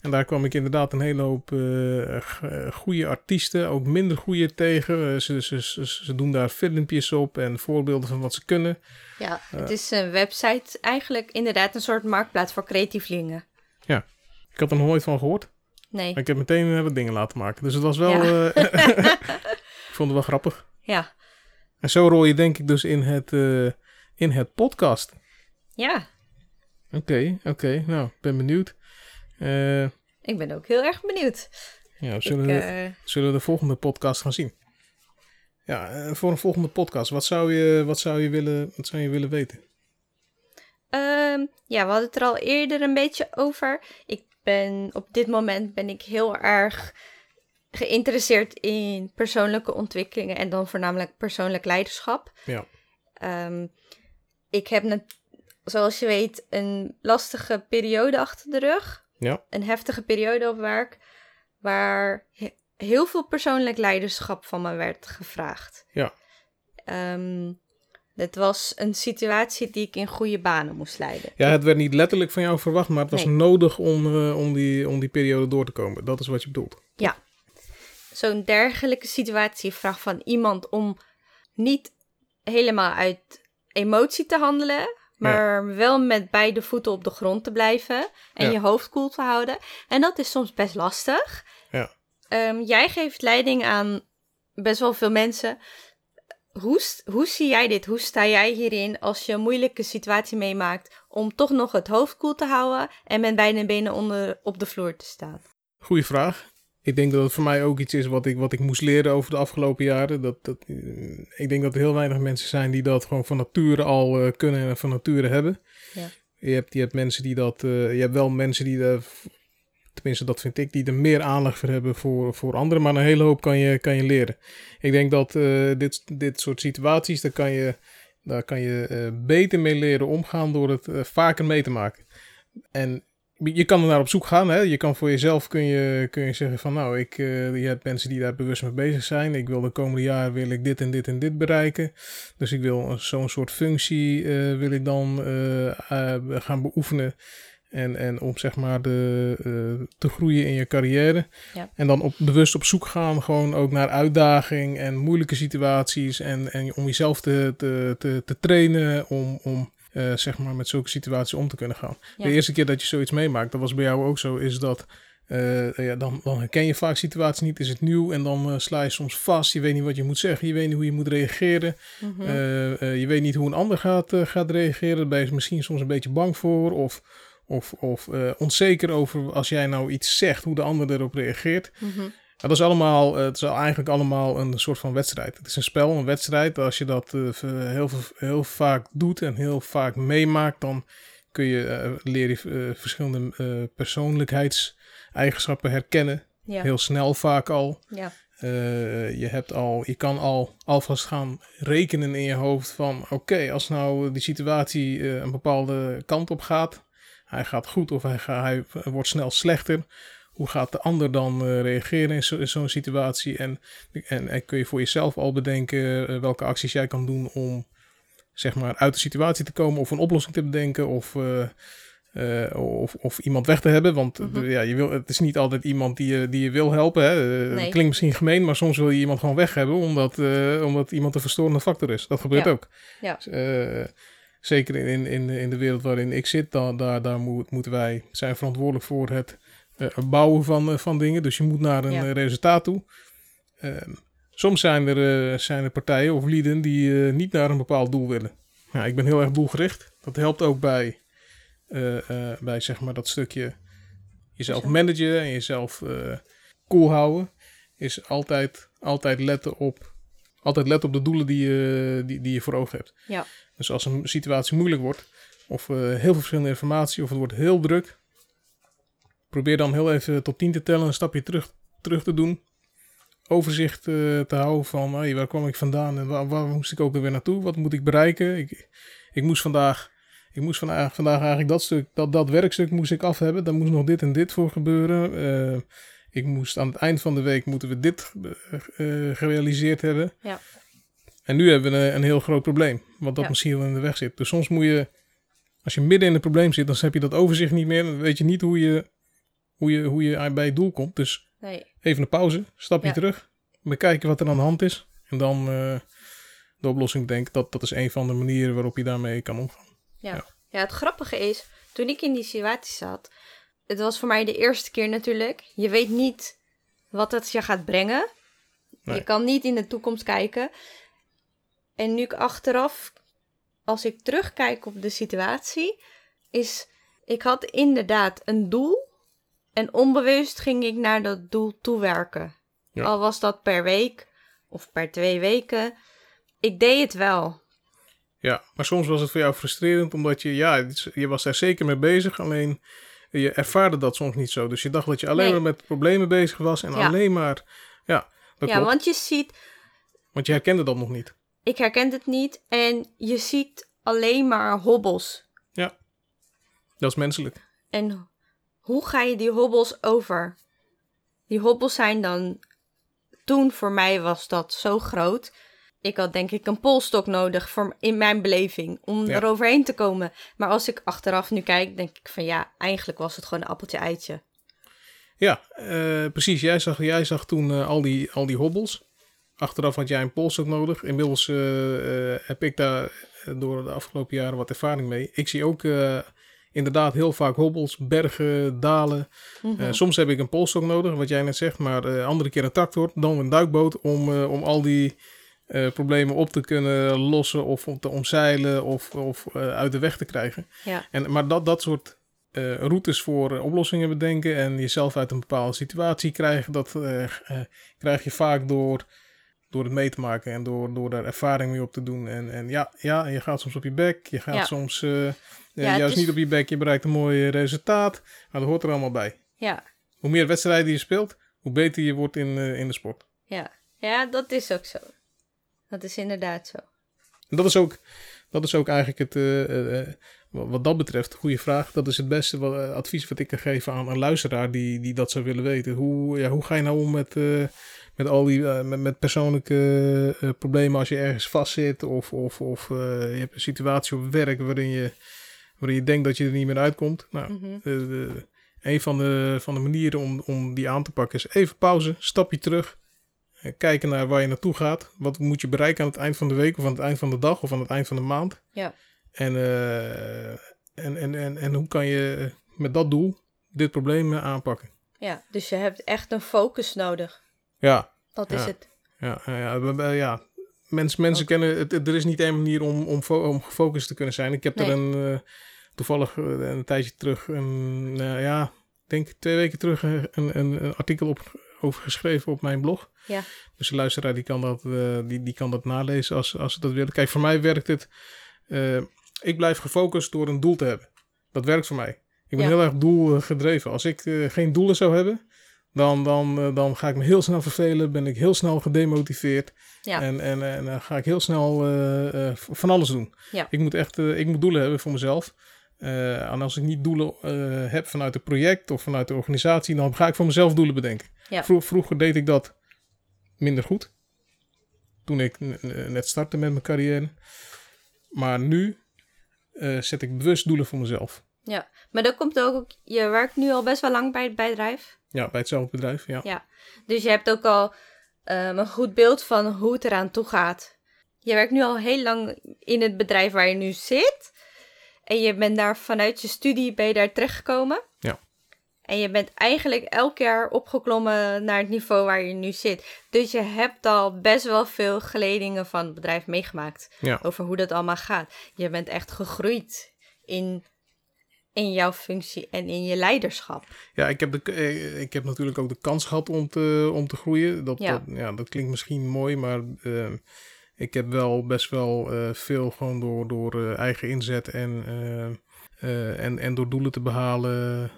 En daar kwam ik inderdaad een hele hoop eh goede artiesten, ook minder goede tegen. Eh, ze, ze, ze, ze doen daar filmpjes op en voorbeelden van wat ze kunnen. Ja, het is een website, eigenlijk inderdaad een soort marktplaats voor creatievelingen. Ik had er nog nooit van gehoord. Nee, Maar ik heb meteen wat dingen laten maken. Dus het was wel... Ja. ik vond het wel grappig. ja, En zo rol je denk ik dus in het, in het podcast. ja. Oké, oké. Nou, ik ben benieuwd. Eh, Ik ben ook heel erg benieuwd. ja, zullen Ik, we... eh, zullen we de volgende podcast gaan zien. Ja, eh, voor een volgende podcast, wat zou je, wat zou je, willen, wat zou je willen weten? Ehm, ja, we hadden het er al eerder een beetje over. Ik ben op dit moment ben ik heel erg geïnteresseerd in persoonlijke ontwikkelingen en dan voornamelijk persoonlijk leiderschap. Ja. Ehm, ik heb, net, zoals je weet, een lastige periode achter de rug. Ja. Een heftige periode op werk, waar he- heel veel persoonlijk leiderschap van me werd gevraagd. Ja. Ehm, het was een situatie die ik in goede banen moest leiden. Ja, het werd niet letterlijk van jou verwacht, maar het was Nee. nodig om, eh, om, die, om die periode door te komen. Dat is wat je bedoelt. Zo'n dergelijke situatie vraagt van iemand om niet helemaal uit emotie te handelen, maar wel met beide voeten op de grond te blijven en Ja. je hoofd koel te houden. En dat is soms best lastig. Ja. Ehm, jij geeft leiding aan best wel veel mensen. Hoe, hoe zie jij dit? Hoe sta jij hierin als je een moeilijke situatie meemaakt om toch nog het hoofd koel te houden en met beide benen onder, op de vloer te staan? Goeie vraag. Ik denk dat het voor mij ook iets is wat ik, wat ik moest leren over de afgelopen jaren. Dat, dat, eh, ik denk dat er heel weinig mensen zijn die dat gewoon van nature al eh, kunnen en van nature hebben. Ja. Je, hebt, je hebt mensen die dat. eh, je hebt wel mensen die er. Tenminste, dat vind ik, die er meer aandacht voor hebben voor, voor anderen. Maar een hele hoop kan je, kan je leren. Ik denk dat dit, dit soort situaties, daar kan je, daar kan je beter mee leren omgaan door het vaker mee te maken. En je kan er naar op zoek gaan. Hè? Je kan voor jezelf kun je, kun je zeggen van nou, ik, eh, je hebt mensen die daar bewust mee bezig zijn. Ik wil de komende jaren wil ik dit en dit en dit bereiken. Dus ik wil zo'n soort functie eh, wil ik dan eh, gaan beoefenen. En, en om zeg maar de, te groeien in je carrière. Ja. En dan op, bewust op zoek gaan, gewoon ook naar uitdaging en moeilijke situaties. En, en om jezelf te, te, te, te trainen om, om eh, zeg maar met zulke situaties om te kunnen gaan. Ja. De eerste keer dat je zoiets meemaakt, dat was bij jou ook zo, is dat eh, ja, dan, dan herken je vaak situaties niet, is het nieuw en dan eh, sla je soms vast. Je weet niet wat je moet zeggen, je weet niet hoe je moet reageren. Mhm. Je weet niet hoe een ander gaat, gaat reageren. Daar ben je misschien soms een beetje bang voor of, of, of onzeker over als jij nou iets zegt, hoe de ander erop reageert. Mhm. Dat is allemaal, eh, het is eigenlijk allemaal een soort van wedstrijd. Het is een spel, een wedstrijd. Als je dat eh, heel, heel vaak doet en heel vaak meemaakt, dan kun je eh, leren eh, verschillende persoonlijkheidseigenschappen herkennen. Ja. Heel snel vaak al. ja. Je, hebt al, je kan al alvast gaan rekenen in je hoofd van... oké, als nou die situatie een bepaalde kant op gaat... hij gaat goed of hij, hij wordt snel slechter... hoe gaat de ander dan eh, reageren in, zo- in zo'n situatie? En, en, en kun je voor jezelf al bedenken eh, welke acties jij kan doen... om zeg maar uit de situatie te komen of een oplossing te bedenken... of... eh, of, of iemand weg te hebben. Want Mhm. ja, je wil, het is niet altijd iemand die je, die je wil helpen. Hè. Nee. Klinkt misschien gemeen, maar soms wil je iemand gewoon weg hebben. Omdat, omdat iemand een verstorende factor is. Dat gebeurt Ja. ook. Ja. Dus, zeker in, in, in de wereld waarin ik zit, dan, daar, daar moet, moeten wij zijn verantwoordelijk voor het bouwen van, eh, van dingen. Dus je moet naar een Ja. eh, resultaat toe. Ehm, soms zijn er, eh, zijn er partijen of lieden die eh, niet naar een bepaald doel willen. Ja, ik ben heel erg doelgericht. Dat helpt ook bij, eh, eh, bij zeg maar dat stukje jezelf managen en jezelf eh cool houden. Is altijd, altijd letten op altijd letten op de doelen die je, die, die je voor ogen hebt. Ja. Dus als een situatie moeilijk wordt, of eh, heel veel verschillende informatie, of het wordt heel druk, probeer dan heel even tot 10 te tellen, een stapje terug, terug te doen. Overzicht eh, te houden van hey, waar kwam ik vandaan en waar, waar moest ik ook weer naartoe? Wat moet ik bereiken? Ik, ik moest vandaag, ik moest vandaag, vandaag eigenlijk dat stuk, dat, dat werkstuk moest ik af hebben. Daar moest nog dit en dit voor gebeuren. Eh, ik moest aan het eind van de week moeten we dit eh, gerealiseerd hebben. Ja. En nu hebben we een, een heel groot probleem, wat dat Ja. misschien wel in de weg zit. Dus soms moet je, als je midden in het probleem zit, dan heb je dat overzicht niet meer. Dan weet je niet hoe je, hoe je, hoe je bij het doel komt. Dus Nee. even een pauze, stapje Ja. terug, bekijken wat er aan de hand is. En dan eh, de oplossing denken. Dat, dat is een van de manieren waarop je daarmee kan omgaan. Ja. Ja. ja, het grappige is, toen ik in die situatie zat, het was voor mij de eerste keer natuurlijk. Je weet niet wat het je gaat brengen. Nee. Je kan niet in de toekomst kijken. En nu ik achteraf, als ik terugkijk op de situatie, is ik had inderdaad een doel. En onbewust ging ik naar dat doel toewerken. Ja. Al was dat per week of per twee weken. Ik deed het wel. Ja, maar soms was het voor jou frustrerend, omdat je, ja, je was daar zeker mee bezig, alleen je ervaarde dat soms niet zo. Dus je dacht dat je alleen Nee. maar met problemen bezig was en Ja. alleen maar, ja, dat ja, klopt. want je ziet, Want je herkende dat nog niet. ik herken het niet. En je ziet alleen maar hobbels. Dat is menselijk. En hoe ga je die hobbels over? Die hobbels zijn dan. Toen voor mij was dat zo groot. Ik had denk ik een polstok nodig voor, in mijn beleving om Ja. er overheen te komen. Maar als ik achteraf nu kijk, denk ik van ja, eigenlijk was het gewoon een appeltje eitje. Ja, eh, precies. Jij zag, jij zag toen eh, al, die, al die hobbels. Achteraf had jij een polstok nodig. Inmiddels eh, heb ik daar door de afgelopen jaren wat ervaring mee. Ik zie ook inderdaad heel vaak hobbels, bergen, dalen. Mhm. Eh, soms heb ik een polstok nodig, wat jij net zegt. Maar eh, andere keer een tractor, dan een duikboot om, eh, om al die problemen op te kunnen lossen of om te omzeilen of, of uit de weg te krijgen. Ja. En, maar dat, dat soort routes voor oplossingen bedenken en jezelf uit een bepaalde situatie krijgen, dat krijg je vaak door, door het mee te maken en door, door daar ervaring mee op te doen. En, en ja, ja, je gaat soms op je bek, je gaat Ja. soms eh, eh, Ja, het juist is- niet op je bek, je bereikt een mooi eh, resultaat. Maar dat hoort er allemaal bij. Ja, Hoe meer wedstrijden je speelt, hoe beter je wordt in, eh, in de sport. ja. Ja, dat is ook zo. Dat is inderdaad zo. En dat is ook, dat is ook eigenlijk het, eh, eh, eh, wat dat betreft, goede vraag. Dat is het beste wat, eh, advies wat ik kan geven aan een luisteraar die, die dat zou willen weten. Hoe, ja, hoe ga je nou om met, eh, met al die eh, met, met persoonlijke eh, problemen als je ergens vastzit of, of, of eh, je hebt een situatie op werk waarin je, waarin je denkt dat je er niet meer uitkomt. Nou, Mhm. de- een van de, van de manieren om, om die aan te pakken is even pauze, stapje terug. Kijken naar waar je naartoe gaat. Wat moet je bereiken aan het eind van de week of aan het eind van de dag of aan het eind van de maand. Ja. En, en, en, en, en hoe kan je met dat doel dit probleem aanpakken? Ja, dus je hebt echt een focus nodig. Ja, Dat is Ja. het. ja, ja, ja, mensen Ook. kennen het. Er is niet één manier om, om, om gefocust te kunnen zijn. Ik heb er een uh, toevallig uh, een tijdje terug, een, uh, ja, ik denk twee weken terug, een, een, een artikel op, over geschreven op mijn blog. Ja. Dus de luisteraar die kan dat, uh, die, die kan dat nalezen als, als ze dat willen. Kijk, voor mij werkt het. Ik blijf gefocust door een doel te hebben. Dat werkt voor mij. Ik ben Ja. heel erg doelgedreven. Als ik geen doelen zou hebben, dan, dan, uh, dan ga ik me heel snel vervelen. Ben ik heel snel gedemotiveerd. Ja. En, en, en dan ga ik heel snel uh, van alles doen. Ja. Ik moet echt ik moet doelen hebben voor mezelf. Uh, en als ik niet doelen uh, heb vanuit het project of vanuit de organisatie, dan ga ik voor mezelf doelen bedenken. Ja. Vro vroeger deed ik dat minder goed. Toen ik net startte met mijn carrière. Maar nu uh, zet ik bewust doelen voor mezelf. Ja, maar dat komt ook, je werkt nu al best wel lang bij het bedrijf. Ja, bij hetzelfde bedrijf, ja. Ja, dus je hebt ook al um, een goed beeld van hoe het eraan toe gaat. Je werkt nu al heel lang in het bedrijf waar je nu zit. En je bent daar vanuit je studie ben je daar terechtgekomen. Ja. En je bent eigenlijk elk jaar opgeklommen naar het niveau waar je nu zit. Dus je hebt al best wel veel geledingen van het bedrijf meegemaakt. Ja. Over hoe dat allemaal gaat. Je bent echt gegroeid in, in jouw functie en in je leiderschap. Ja, ik heb, de, eh, ik heb natuurlijk ook de kans gehad om te, om te groeien. Dat, Ja. Dat, ja, dat klinkt misschien mooi, maar uh, ik heb wel best wel uh, veel gewoon door, door uh, eigen inzet en, uh, en, en door doelen te behalen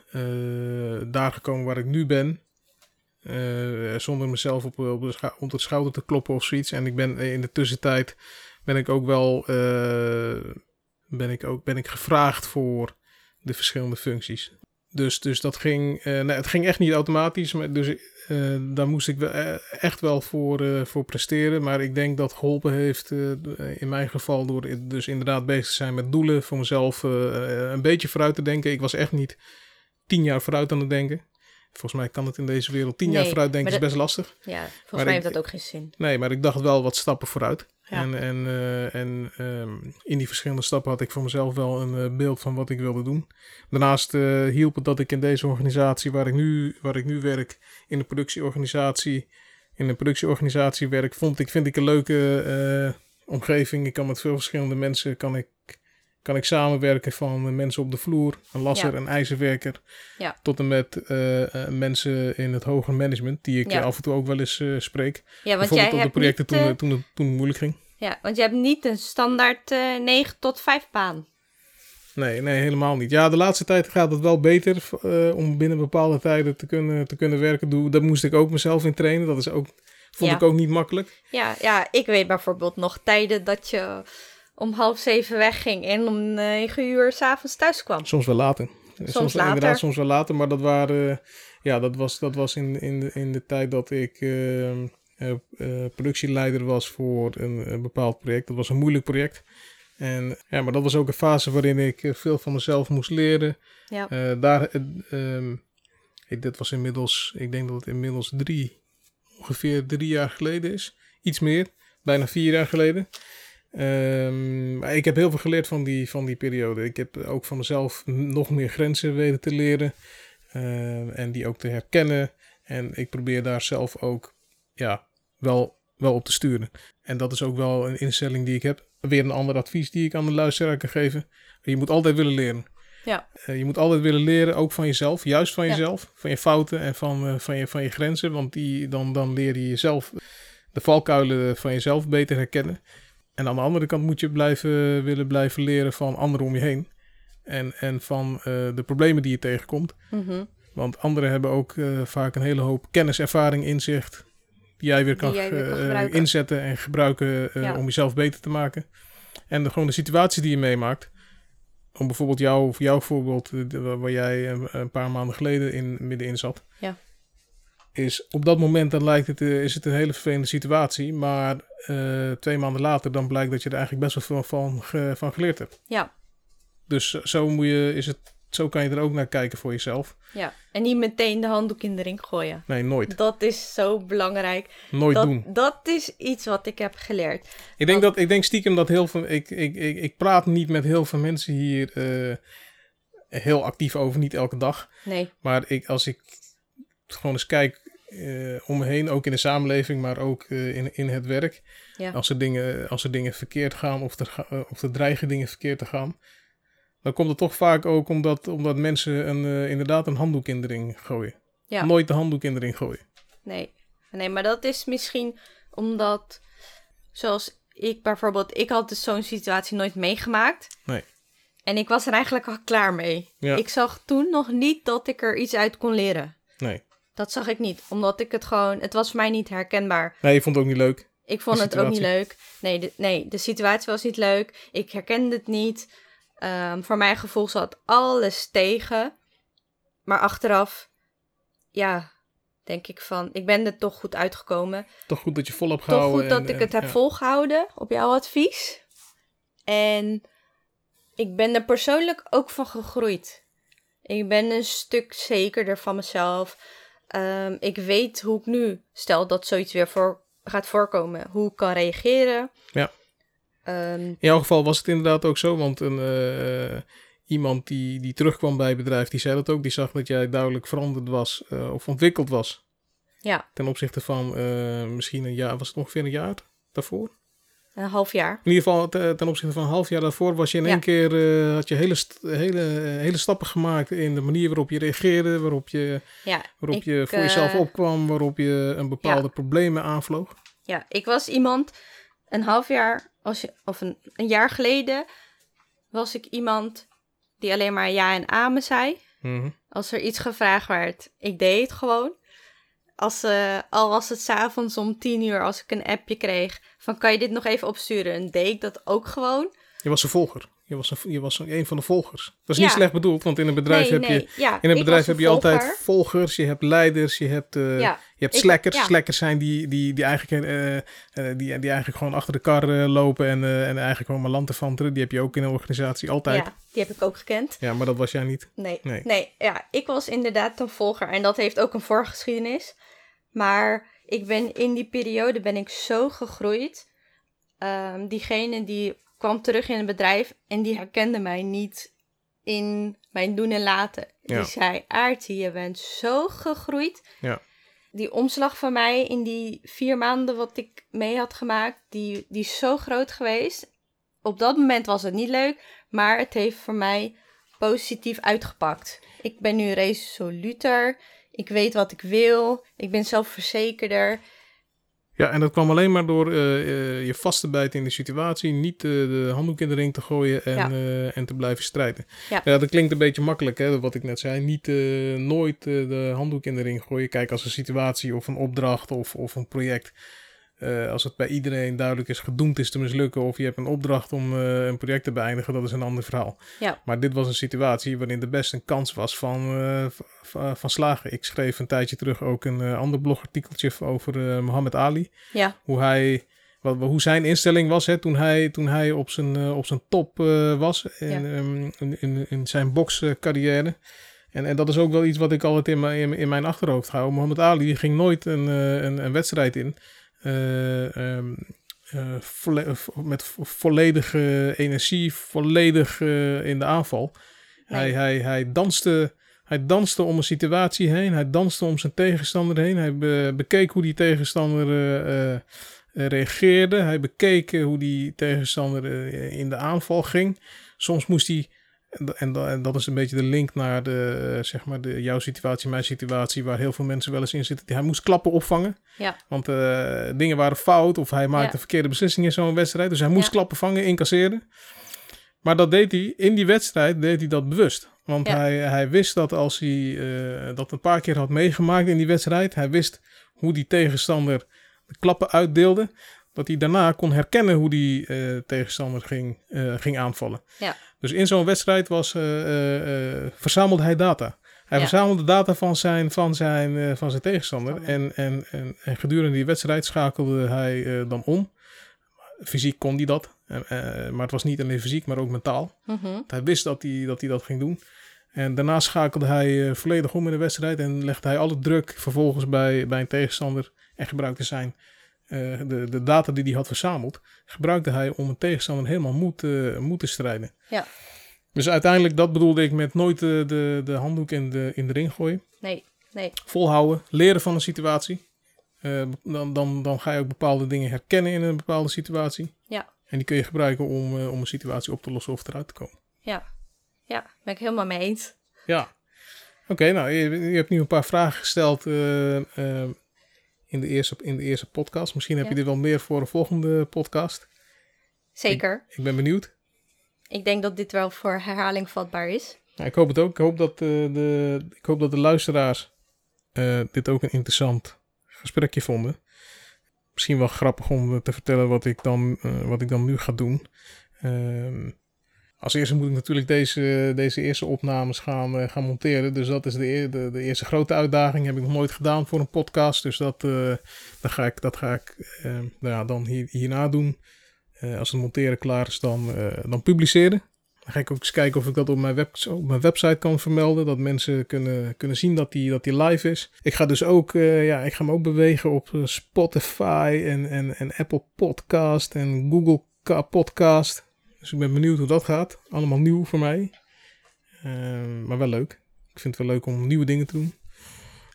daar gekomen waar ik nu ben. zonder mezelf op, op, de op de schouder te kloppen of zoiets. En ik ben in de tussentijd ben ik ook wel ben ik ook, ben ik gevraagd voor de verschillende functies. Dus, dus dat ging, uh, het ging echt niet automatisch. Maar dus uh, daar moest ik wel, uh, echt wel voor, voor presteren. Maar ik denk dat geholpen heeft, in mijn geval, door dus inderdaad bezig te zijn met doelen. Voor mezelf een beetje vooruit te denken. Ik was echt niet tien jaar vooruit aan het denken. Volgens mij kan het in deze wereld tien Nee, jaar vooruit denken, is best lastig. Ja, volgens Maar mij ik- heeft dat ook geen zin. Nee, maar ik dacht wel wat stappen vooruit. Ja. En, en, eh, en ehm, in die verschillende stappen had ik voor mezelf wel een eh, beeld van wat ik wilde doen. Daarnaast eh, hielp het dat ik in deze organisatie waar ik nu, waar ik nu werk, in de productieorganisatie, in de productieorganisatie werk, vond ik, vind ik een leuke omgeving. Ik kan met veel verschillende mensen kan ik, kan ik samenwerken van eh, mensen op de vloer, een lasser, Ja. een ijzerwerker, Ja. tot en met eh, eh, mensen in het hoger management, die ik Ja. af en toe ook wel eens spreek. Ja, want jij op de projecten niet, toen, het- toen, het, toen het moeilijk ging. ja, want je hebt niet een standaard eh 9 tot 5 baan. Nee, nee, helemaal niet. Ja, de laatste tijd gaat het wel beter om binnen bepaalde tijden te kunnen, te kunnen werken. Doe, daar moest ik ook mezelf in trainen. Dat is ook, vond ik ook niet makkelijk. Ja, ja, ik weet bijvoorbeeld nog tijden dat je om half zeven wegging en om negen uur s'avonds thuis kwam. Soms wel later. Soms, later. Inderdaad, soms wel later. Maar dat, waren, ja, dat was, dat was in, in, de, in de tijd dat ik uh, uh, productieleider was voor een, een, bepaald project. Dat was een moeilijk project. En, ja, maar dat was ook een fase waarin ik eh, veel van mezelf moest leren. Ja. Uh, daar, um, ik, dit was inmiddels, ik denk dat het inmiddels drie, ongeveer drie jaar geleden is. Iets meer, bijna vier jaar geleden. Um, ik heb heel veel geleerd van die, van die periode. Ik heb ook van mezelf nog meer grenzen weten te leren. Uh, en die ook te herkennen. En ik probeer daar zelf ook ja, wel, wel op te sturen. En dat is ook wel een instelling die ik heb. Weer een ander advies die ik aan de luisteraar kan geven. Je moet altijd willen leren. Ja. Uh, je moet altijd willen leren, ook van jezelf. Juist van jezelf. Ja. Van je fouten en van, uh, van, je, van je grenzen. Want die, dan, dan leer je jezelf de valkuilen van jezelf beter herkennen. En aan de andere kant moet je blijven, willen blijven leren van anderen om je heen. En, en van uh, de problemen die je tegenkomt. Mm -hmm. Want anderen hebben ook uh, vaak een hele hoop kennis, ervaring, inzicht. Die jij weer kan, jij weer kan uh, inzetten en gebruiken ja. om jezelf beter te maken. En de, gewoon de situatie die je meemaakt. Om bijvoorbeeld jou, jouw voorbeeld, waar jij een, een paar maanden geleden in, middenin zat. Ja is op dat moment dan lijkt het, uh, is het een hele vervelende situatie. Maar uh, twee maanden later dan blijkt dat je er eigenlijk best wel veel van, van geleerd hebt. Ja. Dus zo, moet je, is het, zo kan je er ook naar kijken voor jezelf. Ja, en niet meteen de handdoek in de ring gooien. Nee, nooit. Dat is zo belangrijk. Nooit dat, doen. Dat is iets wat ik heb geleerd. Ik denk, dat, ik denk stiekem dat heel veel... Ik, ik, ik, ik praat niet met heel veel mensen hier uh, heel actief over, niet elke dag. Nee. Maar ik, als ik gewoon eens kijk uh, om me heen, ook in de samenleving, maar ook uh, in, in het werk. Ja. Als, er dingen, als er dingen verkeerd gaan of er, uh, of er dreigen dingen verkeerd te gaan, dan komt het toch vaak ook omdat, omdat mensen een, inderdaad een handdoek in de ring gooien. Ja. Nooit de handdoek in de ring gooien. Nee. nee, maar dat is misschien omdat, zoals ik bijvoorbeeld, ik had dus zo'n situatie nooit meegemaakt. Nee. En ik was er eigenlijk al klaar mee. Ja. Ik zag toen nog niet dat ik er iets uit kon leren. Nee. Dat zag ik niet, omdat ik het gewoon... Het was voor mij niet herkenbaar. Nee, je vond het ook niet leuk. Ik vond het ook niet leuk. Nee de, nee, de situatie was niet leuk. Ik herkende het niet. Um, voor mijn gevoel zat alles tegen. Maar achteraf, ja, denk ik van... Ik ben er toch goed uitgekomen. Toch goed dat je vol hebt Toch gehouden. goed dat en, ik het en, heb ja. volgehouden op jouw advies. En ik ben er persoonlijk ook van gegroeid. Ik ben een stuk zekerder van mezelf. Um, ik weet hoe ik nu, stel dat zoiets weer voor, gaat voorkomen, hoe ik kan reageren. Ja. Um, In jouw geval was het inderdaad ook zo, want een, uh, iemand die, die terugkwam bij het bedrijf, die zei dat ook. Die zag dat jij duidelijk veranderd was uh, of ontwikkeld was. Ja. Ten opzichte van uh, misschien een jaar, was het ongeveer een jaar daarvoor? Een half jaar. In ieder geval ten, opzichte van een half jaar daarvoor was je in Ja. één keer, uh, had je hele, hele, hele stappen gemaakt in de manier waarop je reageerde, waarop je, Ja, waarop ik, je voor eh, jezelf opkwam, waarop je een bepaalde Ja. problemen aanvloog. Ja, ik was iemand, een half jaar, als je, of een, een jaar geleden, was ik iemand die alleen maar ja en amen zei. Mhm. Als er iets gevraagd werd, ik deed het gewoon. Als, eh, al was het s'avonds om tien uur, als ik een appje kreeg van kan je dit nog even opsturen, deed ik dat ook gewoon. Je was een volger. Je was een, je was een van de volgers. Dat is Ja. niet slecht bedoeld, want in een bedrijf nee, heb nee, je ja, In een ik bedrijf heb een je altijd volger. volgers, je hebt leiders, je hebt, Ja, je hebt ik- slackers. ja. Slackers zijn die, die, die, eigenlijk, eh, die, die eigenlijk gewoon achter de kar lopen en, en eigenlijk gewoon maar lanterfanteren. Die heb je ook in een organisatie altijd. Ja. ja, die heb ik ook gekend. maar dat was jij niet. Nee, Nee. nee. ja, ik was inderdaad een volger en dat heeft ook een voorgeschiedenis. Maar ik ben in die periode ben ik zo gegroeid. Ehm, diegene die kwam terug in het bedrijf en die herkende mij niet in mijn doen en laten. Ja. Die zei, Aartie, je bent zo gegroeid. Ja. Die omslag van mij in die vier maanden wat ik mee had gemaakt, die, die is zo groot geweest. Op dat moment was het niet leuk, maar het heeft voor mij positief uitgepakt. Ik ben nu resoluter. Ik weet wat ik wil. Ik ben zelfverzekerder. Ja, en dat kwam alleen maar door eh, eh, je vast te bijten in de situatie. Niet eh, de handdoek in de ring te gooien en, Ja. en te blijven strijden. Ja. dat klinkt een beetje makkelijk, hè, wat ik net zei. Niet, nooit de handdoek in de ring gooien. Kijk, als een situatie of een opdracht of, of een project eh, als het bij iedereen duidelijk is gedoemd is te mislukken of je hebt een opdracht om eh, een project te beëindigen, dat is een ander verhaal. Ja. Maar dit was een situatie waarin er best een kans was van, eh, van slagen. Ik schreef een tijdje terug ook een ander blogartikeltje over Mohammed Ali. Ja, Hoe, hij, wat, hoe zijn instelling was hè, toen, hij, toen hij op zijn, op zijn top was in, Ja. ehm, in, in, in zijn bokscarrière. En, en dat is ook wel iets wat ik altijd in mijn, in, in mijn achterhoofd hou. Mohammed Ali ging nooit een, een, een wedstrijd in. Eh, ehm, eh, volle- met vo- volledige energie, volledig eh, in de aanval. Hij, Nee. hij, hij, danste, hij danste om een situatie heen. Hij danste om zijn tegenstander heen. Hij be- bekeek hoe die tegenstander reageerde. Hij bekeek hoe die tegenstander in de aanval ging. Soms moest hij, en, da- en, da- en dat is een beetje de link naar de, eh, zeg maar de, jouw situatie, mijn situatie, waar heel veel mensen wel eens in zitten. Hij moest klappen opvangen. Ja. Want eh, dingen waren fout of hij maakte Ja. verkeerde beslissingen in zo'n wedstrijd. Dus hij moest Ja. klappen vangen, incasseren. Maar dat deed hij, in die wedstrijd deed hij dat bewust. Want hij, hij wist dat als hij eh, dat een paar keer had meegemaakt in die wedstrijd, hij wist hoe die tegenstander de klappen uitdeelde, dat hij daarna kon herkennen hoe die eh, tegenstander ging, eh, ging aanvallen. Ja. Dus in zo'n wedstrijd was, eh, verzamelde hij data. Hij Ja. verzamelde data van zijn, van zijn, van zijn tegenstander. En, en, en, en gedurende die wedstrijd schakelde hij dan om. Fysiek kon hij dat. Maar het was niet alleen fysiek, maar ook mentaal. mhm, Hij wist dat hij dat, hij dat ging doen. En daarna schakelde hij volledig om in de wedstrijd. En legde hij alle druk vervolgens bij, bij een tegenstander. En gebruikte zijn, eh, de, de data die hij had verzameld. Gebruikte hij om een tegenstander helemaal moe te, moe te strijden. Ja. Dus uiteindelijk, dat bedoelde ik met nooit de, de, de handdoek in de, in de ring gooien. nee, nee, Volhouden, leren van een situatie. Eh, dan, dan, dan ga je ook bepaalde dingen herkennen in een bepaalde situatie. Ja. En die kun je gebruiken om, eh, om een situatie op te lossen of eruit te komen. ja. Ja, ben ik helemaal mee eens. Ja. Oké, nou, je, je hebt nu een paar vragen gesteld eh, eh, in, de eerste, in de eerste podcast. Misschien heb Ja. je dit wel meer voor een volgende podcast. Zeker. Ik ben benieuwd. Ik denk dat dit wel voor herhaling vatbaar is. Nou, ik hoop het ook. Ik hoop dat, eh, de, ik hoop dat de luisteraars eh, dit ook een interessant gesprekje vonden. Misschien wel grappig om te vertellen wat ik dan, eh, wat ik dan nu ga doen. Ehm, als eerste moet ik natuurlijk deze, deze eerste opnames gaan, eh, gaan monteren. Dus dat is de, de, eerste grote uitdaging. Heb ik nog nooit gedaan voor een podcast. Dus dat, dat ga ik, dat ga ik eh, nou ja, dan hier, hierna doen. Als het monteren klaar is, dan, dan publiceren. Dan ga ik ook eens kijken of ik dat op mijn, web, op mijn website kan vermelden. Dat mensen kunnen, kunnen zien dat die, dat die live is. Ik ga dus ook, ja, ik ga me ook bewegen op Spotify en, en, en Apple Podcast en Google Podcast. Dus ik ben benieuwd hoe dat gaat. Allemaal nieuw voor mij. Eh, maar wel leuk. Ik vind het wel leuk om nieuwe dingen te doen.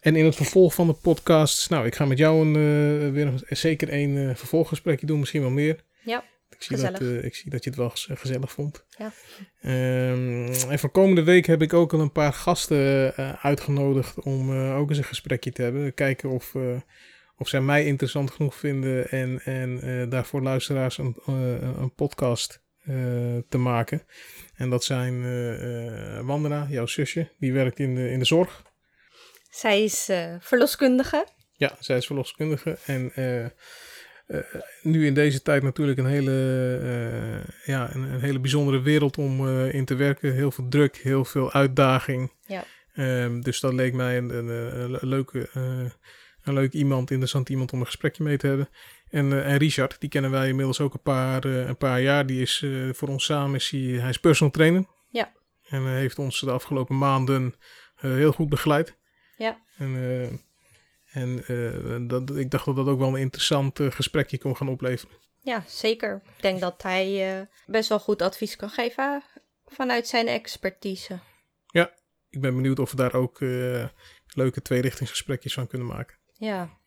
En in het vervolg van de podcast, nou, ik ga met jou een, eh, weer een, zeker een eh, vervolggesprekje doen, misschien wel meer. Ja, Ik zie, dat, gezellig. eh, ik zie dat je het wel gez- gezellig vond. Ja. Ehm, en voor komende week heb ik ook al een paar gasten uitgenodigd om ook eens een gesprekje te hebben. Kijken of, of zij mij interessant genoeg vinden en, en daarvoor luisteraars een, een podcast te maken. En dat zijn eh, eh, Wandera, jouw zusje, die werkt in de, in de zorg. Zij is eh, verloskundige. Ja, zij is verloskundige. En eh, eh, nu in deze tijd natuurlijk een hele, eh, ja, een, een hele bijzondere wereld om eh, in te werken. Heel veel druk, heel veel uitdaging. Ja. Ehm, dus dat leek mij een, een, een, leuke, eh, een leuk iemand, interessant iemand om een gesprekje mee te hebben. En, eh, en Richard, die kennen wij inmiddels ook een paar, eh, een paar jaar. Die is eh, voor ons samen, is hij, hij is personal trainer. Ja. En heeft ons de afgelopen maanden heel goed begeleid. Ja. En, en dat, ik dacht dat dat ook wel een interessant gesprekje kon gaan opleveren. Ja, zeker. Ik denk dat hij best wel goed advies kan geven vanuit zijn expertise. Ik ben benieuwd of we daar ook leuke tweerichtingsgesprekjes van kunnen maken. Ja.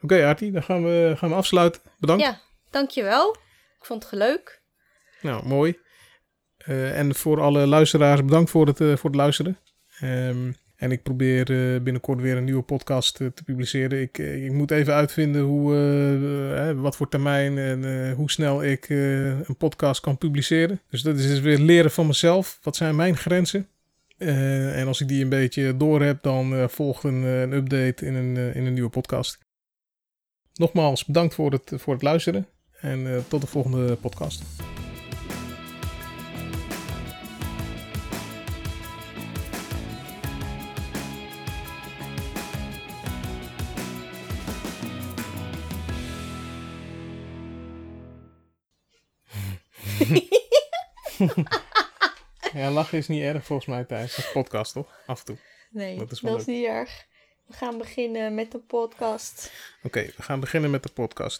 Oké, Artie, dan gaan we, gaan we afsluiten. Bedankt. ja, dankjewel. Ik vond het leuk. Nou, mooi. Eh, en voor alle luisteraars, bedankt voor het, eh, voor het luisteren. Ehm, en ik probeer eh, binnenkort weer een nieuwe podcast te publiceren. Ik, ik moet even uitvinden hoe, wat voor termijn en hoe snel ik een podcast kan publiceren. Dus dat is dus weer leren van mezelf. Wat zijn mijn grenzen? En als ik die een beetje door heb, dan volgt een, een update in een, in een nieuwe podcast. Nogmaals bedankt voor het, voor het luisteren en eh, tot de volgende podcast. ja, lachen is niet erg volgens mij tijdens een podcast, toch? Af en toe. Nee, Dat dat is is, wel leuk. niet erg. We gaan beginnen met de podcast. Oké, we gaan beginnen met de podcast.